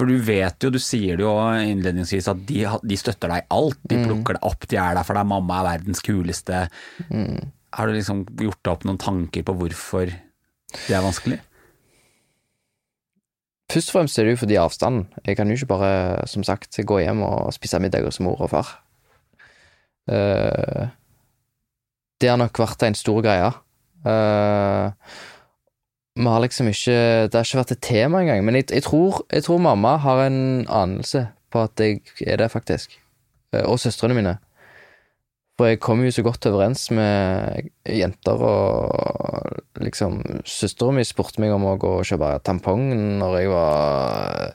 For du vet jo, du sier det jo innledningsvis, at de, de støtter deg i alt. De Mm. plukker deg opp, de er der for deg, mamma er verdens kuleste. Mm. Har du liksom gjort deg opp noen tanker på hvorfor det er vanskelig? Først og fremst er det jo fordi avstanden. Jeg kan jo ikke bare, som sagt, gå hjem og spise middag hos mor og far. Uh, det har nok vært en stor greie. Uh, vi har liksom ikke Det har ikke vært et tema engang. Men jeg, jeg, tror, jeg tror mamma har en anelse på at jeg er det, faktisk. Uh, og søstrene mine. For jeg kom jo så godt overens med jenter, og liksom Søstera mi spurte meg om å gå og kjøpe tampong når jeg var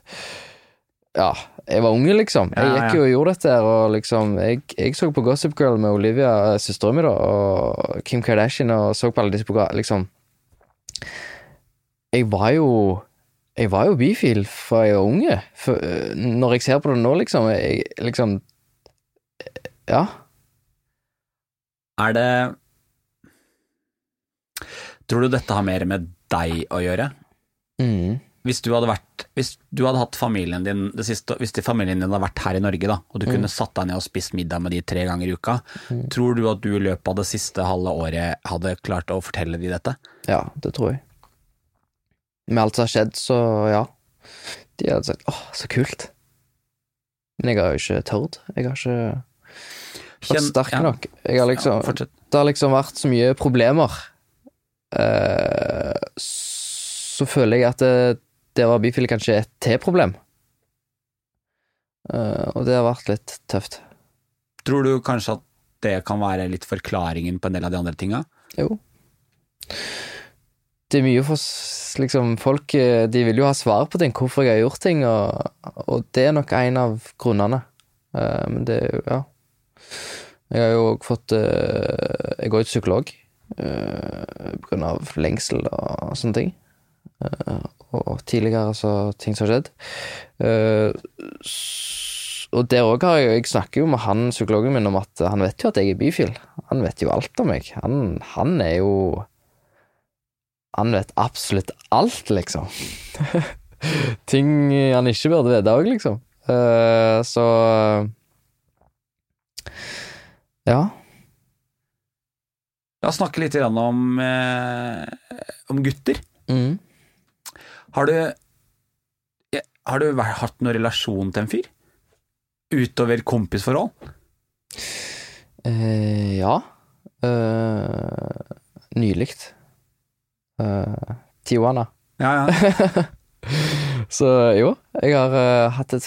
Ja, jeg var unge, liksom. Jeg gikk jo og gjorde dette, og liksom Jeg, jeg så på Gossip Girl med Olivia, søstera mi, da, og Kim Kardashian, og så på alle disse programmene, liksom Jeg var jo jeg var jo bifil fra jeg var unge. For, øh, når jeg ser på det nå, liksom jeg, liksom Ja. Er det Tror du dette har mer med deg å gjøre? Mm. Hvis du vært Hvis du hadde hatt familien din det siste, Hvis familien din hadde vært her i Norge, da, og du kunne satt deg ned og spist middag med de tre ganger i uka, tror du at du i løpet av det siste halve året hadde klart å fortelle de dette? Ja, det tror jeg. Med alt som har skjedd, så ja. De hadde sagt 'åh, så kult'. Men jeg har jo ikke tørt. Jeg har ikke Kjenn- sterk nok. Jeg har liksom, Ja, det har liksom vært så mye problemer. Eh, så føler jeg at det, det var bifil kanskje et T-problem. Eh, og det har vært litt tøft. Tror du kanskje at det kan være litt forklaringen på en del av de andre tinga? Jo. Det er mye for liksom Folk eh, de vil jo ha svar på ting, hvorfor jeg har gjort ting, og, og det er nok en av grunnene. Men det er jo Ja. Jeg har jo fått eh, Jeg går jo til psykolog pga. grunn av lengsel og sånne ting. Eh, og tidligere så ting som har skjedd. Eh, og der òg har jeg Jeg snakker jo med han psykologen min om at han vet jo at jeg er bifil. Han vet jo alt om meg. Han, han er jo Han vet absolutt alt, liksom. Ting han ikke burde vite òg, liksom. Eh, så Ja. La oss snakke litt om, eh, om gutter. Mm. Har du, har du hatt noen relasjon til en fyr? Utover kompisforhold? Eh, ja. Eh, Nylig. Eh, Tijuana. Ja, ja. Så jo, jeg har uh, hatt et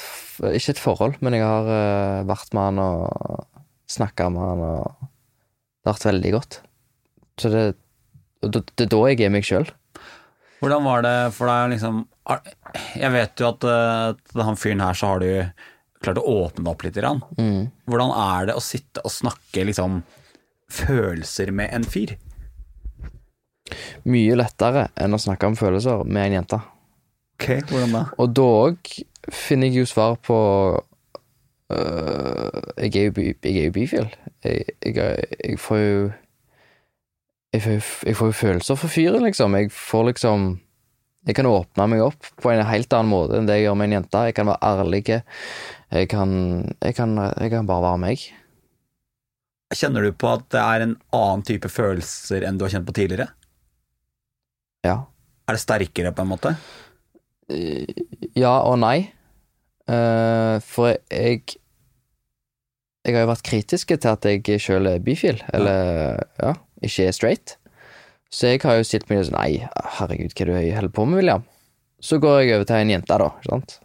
Ikke et forhold, men jeg har uh, vært med han og snakka med han, og det har vært veldig godt. Så det, det, det er da jeg er meg sjøl. Hvordan var det for deg liksom Jeg vet jo at til han fyren her så har du klart å åpne opp litt. Mm. Hvordan er det å sitte og snakke liksom følelser med en fyr? Mye lettere enn å snakke om følelser med en jente. Ok, hvordan da? Og da òg finner jeg jo svar på jeg, er jo, by, jeg er jo bifil. Jeg, jeg, jeg får jo jeg får, jeg får jo følelser for fyren, liksom. Jeg får liksom Jeg kan åpne meg opp på en helt annen måte enn det jeg gjør med en jente. Jeg kan være ærlig. Jeg kan, jeg kan, jeg kan bare være meg. Kjenner du på at det er en annen type følelser enn du har kjent på tidligere? Ja. Er det sterkere, på en måte? Ja og nei. Eh, for jeg Jeg har jo vært kritisk til at jeg sjøl er bifil, eller ja, ikke er straight. Så jeg har jo stilt meg sånn Nei, herregud, hva er det du holder på med, William? Så går jeg over til en jente, da, ikke sant?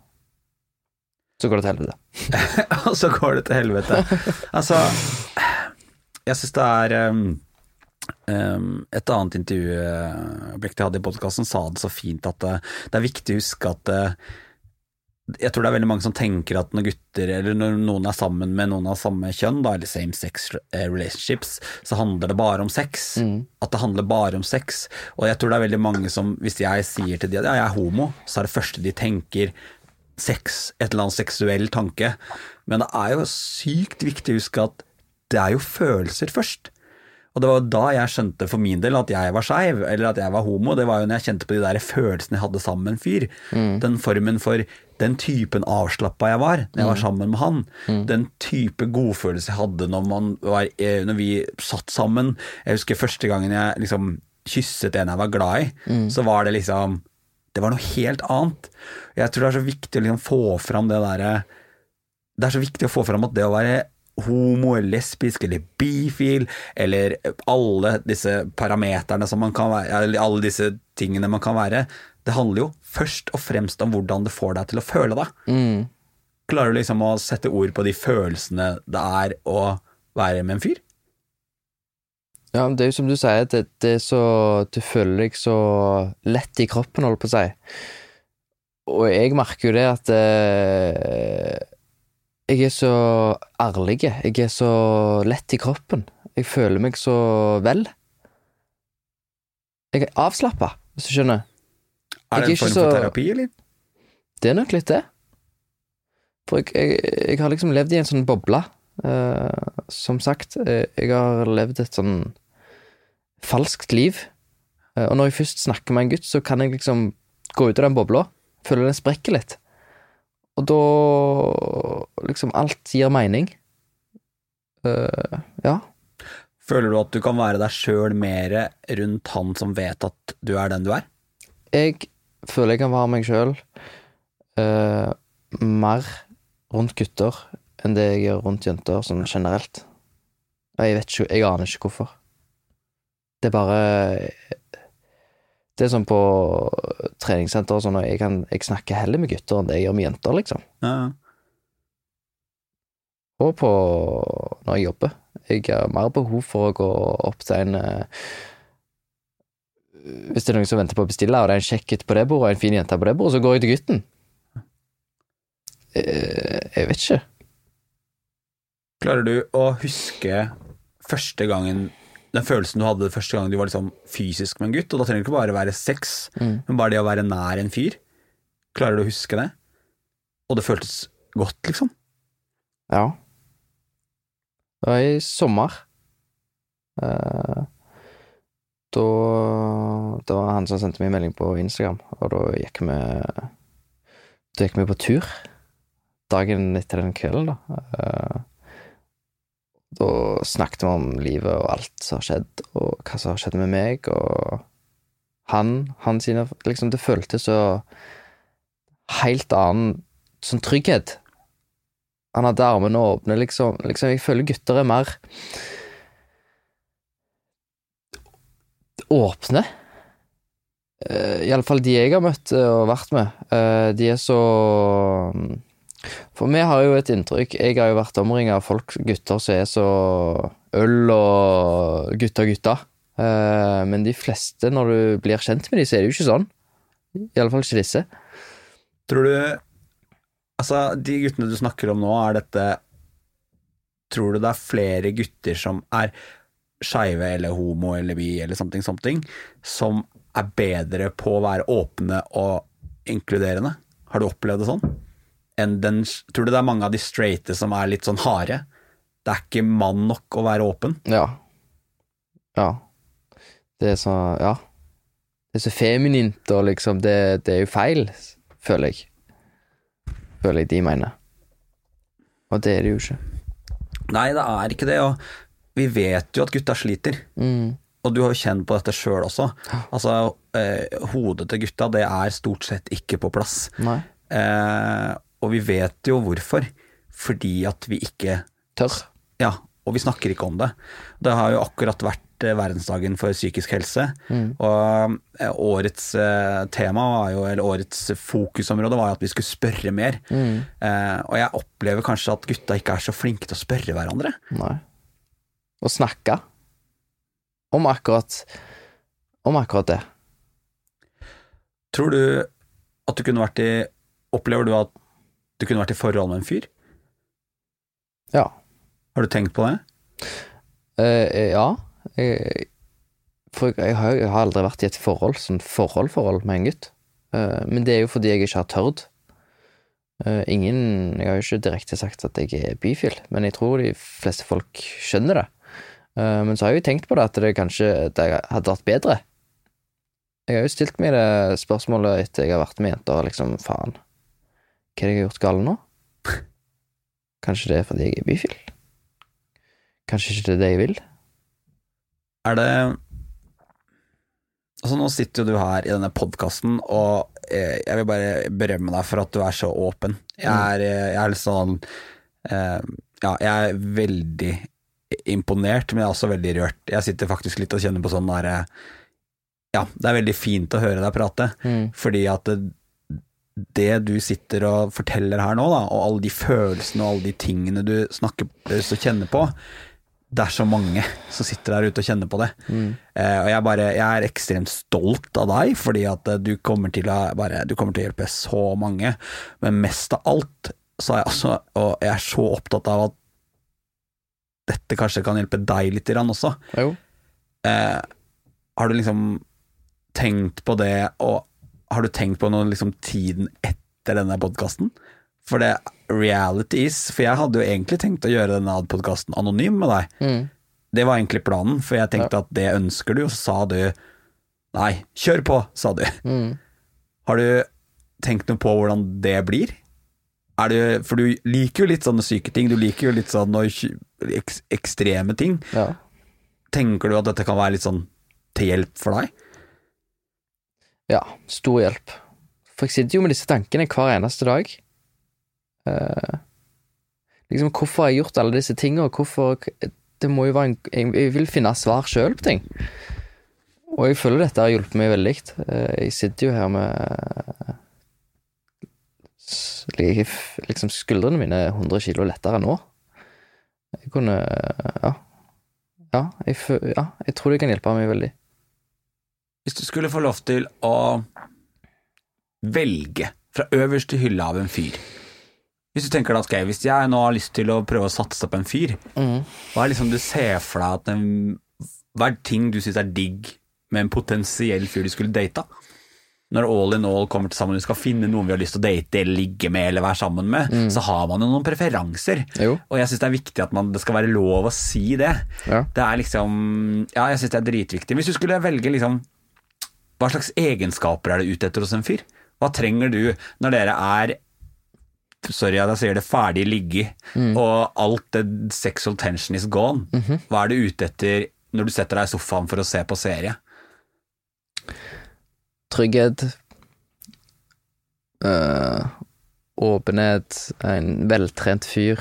Så går det til helvete. Og så går det til helvete. Altså, jeg syns det er um, um, Et annet intervjuobjekt jeg hadde i podkasten, sa det så fint at det, det er viktig å huske at uh, jeg tror det er veldig mange som tenker at når gutter, eller når noen er sammen med noen av samme kjønn, da, eller same sex eh, relationships, så handler det bare om sex. At det handler bare om sex. Og jeg tror det er veldig mange som, hvis jeg sier til de at ja, jeg er homo, så er det første de tenker sex, et eller annet seksuell tanke. Men det er jo sykt viktig å huske at det er jo følelser først. Og det var da jeg skjønte for min del at jeg var skeiv, eller at jeg var homo. Det var jo når jeg kjente på de der følelsene jeg hadde sammen med en fyr. Den formen for den typen avslappa jeg var når jeg var sammen med han. Den type godfølelse jeg hadde når, man var, eh, når vi satt sammen. Jeg husker første gangen jeg liksom kysset en jeg var glad i, så var det liksom Det var noe helt annet. Jeg tror det er så viktig å liksom få fram det derre det er så viktig å få fram at det å være homo, eller lesbisk eller bifil, eller alle disse parameterne som man kan være, eller alle disse tingene man kan være, det handler jo først og fremst om hvordan det får deg til å føle deg. Mm. Klarer du liksom å sette ord på de følelsene det er å være med en fyr? Ja, det er jo som du sier, det, det er så Du føler deg så lett i kroppen, holdt på å si. Og jeg merker jo det at eh, jeg er så ærlig. Jeg er så lett i kroppen. Jeg føler meg så vel. Jeg er avslappa, hvis du skjønner. Er det en form så- for terapi, eller? Det er nok litt det. For jeg, jeg, jeg har liksom levd i en sånn boble. Uh, som sagt, eh, jeg har levd et sånn falskt liv. Uh, og når jeg først snakker med en gutt, så kan jeg liksom gå ut av den bobla. Føler den sprekker litt. Og da liksom alt gir mening. Uh, ja. Føler du at du kan være deg sjøl mer rundt han som vet at du er den du er? Jeg føler jeg kan være meg sjøl mer rundt gutter enn det jeg gjør rundt jenter, sånn generelt. Jeg vet ikke, jeg aner ikke hvorfor. Det er bare Det er sånn på treningssenter og sånn, og jeg, kan, jeg snakker heller med gutter enn det jeg gjør med jenter, liksom. Ja. Og på når jeg jobber. Jeg har mer behov for å gå opp til en eh, Hvis det er noen som venter på å bestille, og det er en kjekk gutt på det bordet og en fin jente på det bordet, så går jeg til gutten. Eh, Jeg vet ikke. Klarer du å huske første gangen den følelsen du hadde første gang du var liksom fysisk med en gutt? Og da trenger det ikke bare være sex, Mm. men bare det å være nær en fyr. Klarer du å huske det? Og det føltes godt, liksom? Ja. Det var i sommer. Uh, da Det var han som sendte meg melding på Instagram, og da gikk vi Da gikk vi på tur. Dagen etter den kvelden, da. Eh, da snakket vi om livet og alt som har skjedd, og hva som har skjedd med meg, og han, han sine Liksom, det føltes så helt annen sånn trygghet. Han hadde armene åpne, liksom. liksom. Jeg føler gutter er mer åpne. Uh, Iallfall de jeg har møtt eh, og vært med. eh, de er så For vi har jo et inntrykk Jeg har jo vært omringa av folk, gutter, som er så øl og gutter, gutter. Eh, men de fleste, når du blir kjent med dem, så er det jo ikke sånn. Iallfall ikke disse. Tror du Altså, de guttene du snakker om nå, er dette Tror du det er flere gutter som er skeive eller homo eller bi eller something, something, som er bedre på å være åpne og inkluderende? Har du opplevd det sånn? Enn den, tror du det er mange av de straighte som er litt sånn harde? Det er ikke mann nok å være åpen? Ja. Ja. Det er så Ja. Det er så feminint, og liksom Det, det er jo feil, føler jeg. Føler jeg de mener. Og det er det jo ikke. Nei, det er ikke det, og vi vet jo at gutta sliter. Mm. Og du har jo kjent på dette sjøl også. Altså, eh, hodet til gutta, det er stort sett ikke på plass. Nei. Eh, og vi vet jo hvorfor. Fordi at vi ikke Tør. Ja, og vi snakker ikke om det. Det har jo akkurat vært eh, verdensdagen for psykisk helse, og eh, årets eh, tema, var jo, eller årets fokusområde, var jo at vi skulle spørre mer. Eh, og jeg opplever kanskje at gutta ikke er så flinke til å spørre hverandre. Nei. Å snakke om akkurat Om akkurat det. Tror du at du kunne vært i Opplever du at du kunne vært i forhold med en fyr? Ja. Har du tenkt på det? Uh, ja. Jeg, for jeg har, jeg har aldri vært i et forhold, sånn forhold-forhold med en gutt. Uh, men det er jo fordi jeg ikke har tørt. Uh, ingen Jeg har jo ikke direkte sagt at jeg er bifil, men jeg tror de fleste folk skjønner det. Eh, men så har jeg jo tenkt på det, at det kanskje det hadde vært bedre. Jeg har jo stilt meg det spørsmålet etter jeg har vært med jenter, liksom, faen, hva er det jeg har gjort galt nå? Kanskje det er fordi jeg er bifil? Kanskje ikke det er det jeg vil? Er det Altså, nå sitter jo du her i denne podkasten, og eh, jeg vil bare berømme deg for at du er så åpen. Jeg er, eh, jeg er litt sånn eh, Ja, jeg er veldig imponert, men jeg er også veldig rørt. Jeg sitter faktisk litt og kjenner på sånn derre Ja, det er veldig fint å høre deg prate, Mm. fordi at det, det du sitter og forteller her nå, da, og alle de følelsene og alle de tingene du snakker og kjenner på, det er så mange som sitter der ute og kjenner på det. Eh, og jeg, bare, jeg er ekstremt stolt av deg, fordi at eh, du kommer til å, bare, du kommer til å hjelpe så mange. Men mest av alt så er jeg altså, og jeg er så opptatt av at dette kanskje kan hjelpe deg litt grann også. Eh, har du liksom tenkt på det, og har du tenkt på noe liksom tiden etter denne podkasten? For det reality is For jeg hadde jo egentlig tenkt å gjøre denne podkasten anonym med deg. Mm. Det var egentlig planen, for jeg tenkte at det ønsker du, og så sa du nei, kjør på, sa du. Mm. Har du tenkt noe på hvordan det blir? Du, for du liker jo litt sånne syke ting, du liker jo litt sånn ekstreme ting. Ja. Tenker du at dette kan være litt sånn til hjelp for deg? Ja, stor hjelp. For jeg sitter jo med disse tankene hver eneste dag. Eh, liksom, hvorfor har jeg gjort alle disse tingene, hvorfor Det må jo være en Jeg, vil finne svar sjøl på ting. Og jeg føler dette har hjulpet meg veldig. Eh, jeg sitter jo her med Liksom skuldrene mine er 100 kilo lettere nå. Jeg kunne Ja. Ja jeg, ja, jeg tror det kan hjelpe meg veldig. Hvis du skulle få lov til å velge fra øverste hylle av en fyr Hvis du tenker at okay, hvis jeg nå har lyst til å prøve å satse på en fyr, hva er liksom du ser for deg at en, Hva er ting du syns er digg med en potensiell fyr du skulle data? Når all in all kommer til sammen, du skal finne noen vi har lyst til å date eller ligge med eller være sammen med, så har man jo noen preferanser. Jo. Og jeg syns det er viktig at man, det skal være lov å si det. Ja. Det er liksom Ja, jeg syns det er dritviktig. Hvis du skulle velge liksom Hva slags egenskaper er det ute etter hos en fyr? Hva trenger du når dere er sorry jeg sier det, ferdig ligge, og alt det sexual tension is gone. Hva er du ute etter når du setter deg i sofaen for å se på serie? Trygghet. eh, åpenhet. En veltrent fyr.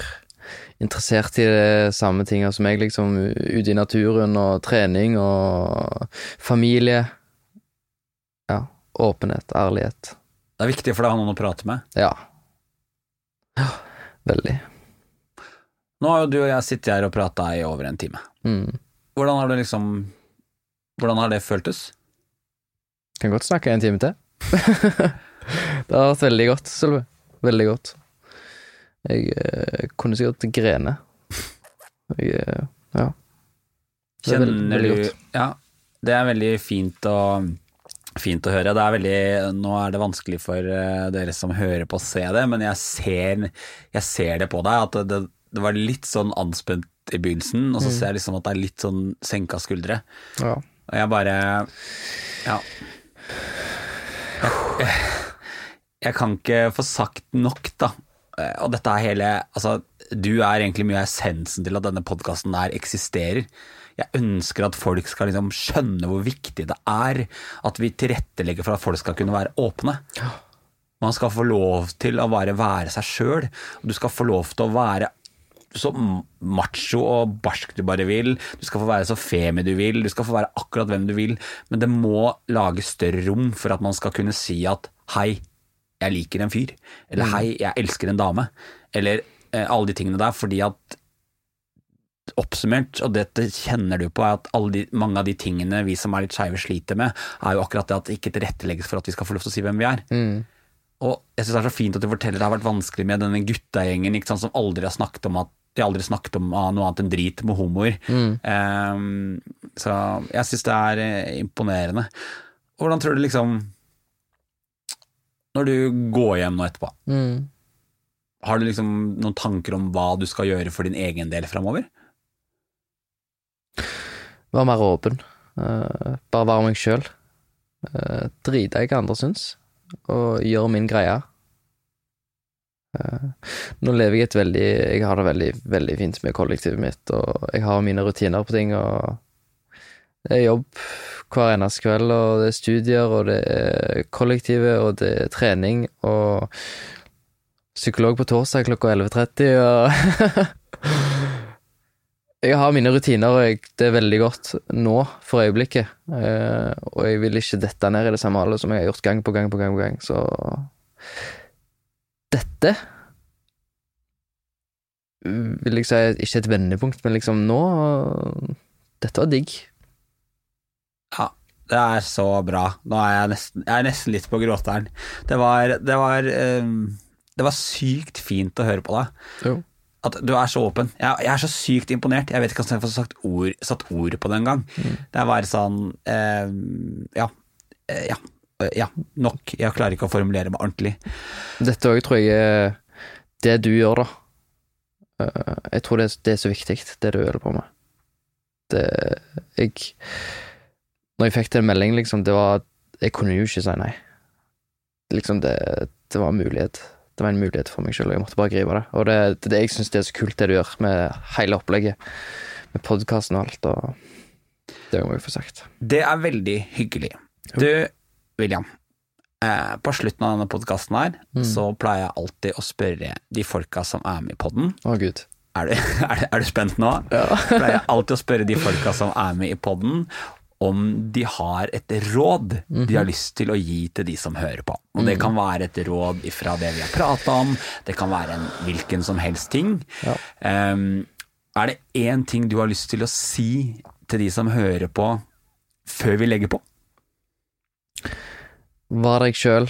Interessert i det samme tinga som jeg, liksom. Ute i naturen og trening og familie. Ja. Åpenhet. Ærlighet. Det er viktig for deg å ha noen å prate med. Ja. Ja, veldig. Nå har jo du og jeg sittet her og prata i over en time. Mm. Hvordan har det liksom Hvordan har det føltes? Kan godt snakke en time til. det har vært veldig godt, Sølve. Veldig godt. Jeg eh, kunne sikkert grene. Jeg eh, Ja. Det er veldig- veldig du. Ja, det er veldig fint å, fint å høre. Det er veldig, nå er det vanskelig for eh, dere som hører på å se det, men jeg ser, jeg ser det på deg, at det, det, var litt sånn anspent i begynnelsen, og så ser jeg liksom at det er litt sånn senka skuldre. Ja. Og jeg bare Ja. Jeg, jeg kan ikke få sagt nok, da. Eh, Og dette er hele Altså, du er egentlig mye av essensen til at denne podkasten der eksisterer. Jeg ønsker at folk skal liksom skjønne hvor viktig det er at vi tilrettelegger for at folk skal kunne være åpne. Man skal få lov til å bare være seg sjøl. Du skal få lov til å være så macho og barsk du bare vil. Du skal få være så femi du vil. Du skal få være akkurat hvem du vil. Men det må lage større rom for at man skal kunne si at hei, jeg liker en fyr. Eller hei, jeg elsker en dame. Eller eh, alle de tingene der. Fordi at oppsummert, og dette kjenner du på, er at alle de, mange av de tingene vi som er litt skeive sliter med, er jo akkurat det at det ikke tilrettelegges for at vi skal få lov til å si hvem vi er. Og jeg synes det er så fint at du forteller det har vært vanskelig med denne guttegjengen ikke sant, som aldri har snakket om at de har aldri snakket om ah, noe annet enn drit med homoer. Ehm, så jeg syns det er eh, imponerende. Hvordan tror du liksom Når du går hjem nå etterpå, Mm. har du liksom noen tanker om hva du skal gjøre for din egen del framover? Være mer åpen. Uh, bare være meg sjøl. Uh, drite i hva andre syns, og gjøre min greie. Uh, nå lever jeg et veldig Jeg har det veldig, veldig fint med kollektivet mitt, og jeg har mine rutiner på ting, og det er jobb hver eneste kveld, og det er studier, og det er kollektivet, og det er trening, og psykolog på torsdag klokka 11.30, og Jeg har mine rutiner, og jeg, det er veldig godt nå, for øyeblikket. Eh, og jeg vil ikke dette ned i det samme hallet som jeg har gjort gang på gang på gang på gang, så Dette vil jeg si ikke et vendepunkt, men liksom nå Dette var digg. Ja, det er så bra. Nå er jeg nesten, jeg er nesten litt på gråteren. Det var, det var, um, det var sykt fint å høre på deg. At du er så åpen. Jeg, jeg er så sykt imponert. Jeg vet ikke om jeg har sagt ord, satt ord på det engang. Det er bare sånn eh, Ja. eh, Ja. eh, Ja, nok. Jeg klarer ikke å formulere meg ordentlig. Dette òg tror jeg er det du gjør, da. Eh, Jeg tror det er, det er så viktig, det du holder på med. Det Jeg Når jeg fikk den meldingen, liksom, det var Jeg kunne jo ikke si nei. Liksom, det, det var en mulighet. Det var en mulighet for meg sjøl, og jeg måtte bare gripe det. Og det, det, jeg syns det er så kult, det du gjør med hele opplegget. Med podkasten og alt, og Det må jeg få sagt. Det er veldig hyggelig. Du, William. Eh, på slutten av denne podkasten her, så pleier jeg alltid å spørre de folka som er med i podden. Å, gud. Er du, er, du, er du spent nå? Ja. Pleier jeg alltid å spørre de folka som er med i podden, om de har et råd de har lyst til å gi til de som hører på. Og Det kan være et råd ifra det vi har prata om, det kan være en hvilken som helst ting. Ja. Um, er det én ting du har lyst til å si til de som hører på, før vi legger på? Var deg sjøl.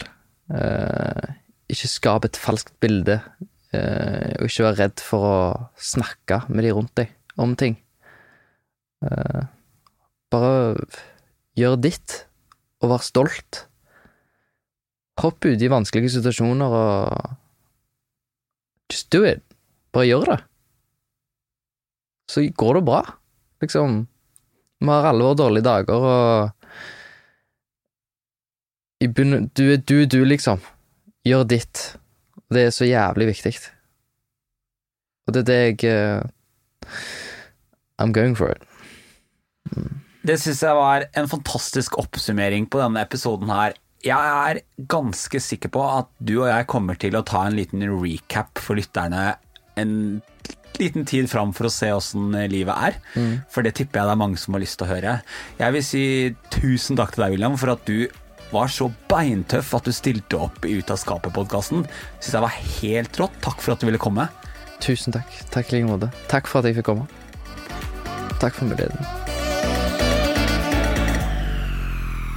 Eh, ikke skap et falskt bilde. Eh, og ikke vær redd for å snakke med de rundt deg om ting. Eh, bare gjør ditt, og vær stolt. Hopp ut i vanskelige situasjoner og Just do it. Bare gjør det. Så går det bra, liksom. Vi har alle våre dårlige dager, og i bunnen Du er du, du, liksom. Gjør ditt. Det er så jævlig viktig. Og det er det jeg uh... I'm going for it. Det syns jeg var en fantastisk oppsummering på denne episoden her. Jeg er ganske sikker på at du og jeg kommer til å ta en liten recap for lytterne en liten tid fram for å se åssen livet er. For det tipper jeg det er mange som har lyst til å høre. Jeg vil si tusen takk til deg, William, for at du var så beintøff at du stilte opp i Ut av skapet-podkasten. Syns jeg var helt rått. Takk for at du ville komme. Tusen takk. Takk i like måte. Takk for at jeg fikk komme. Takk for muligheten.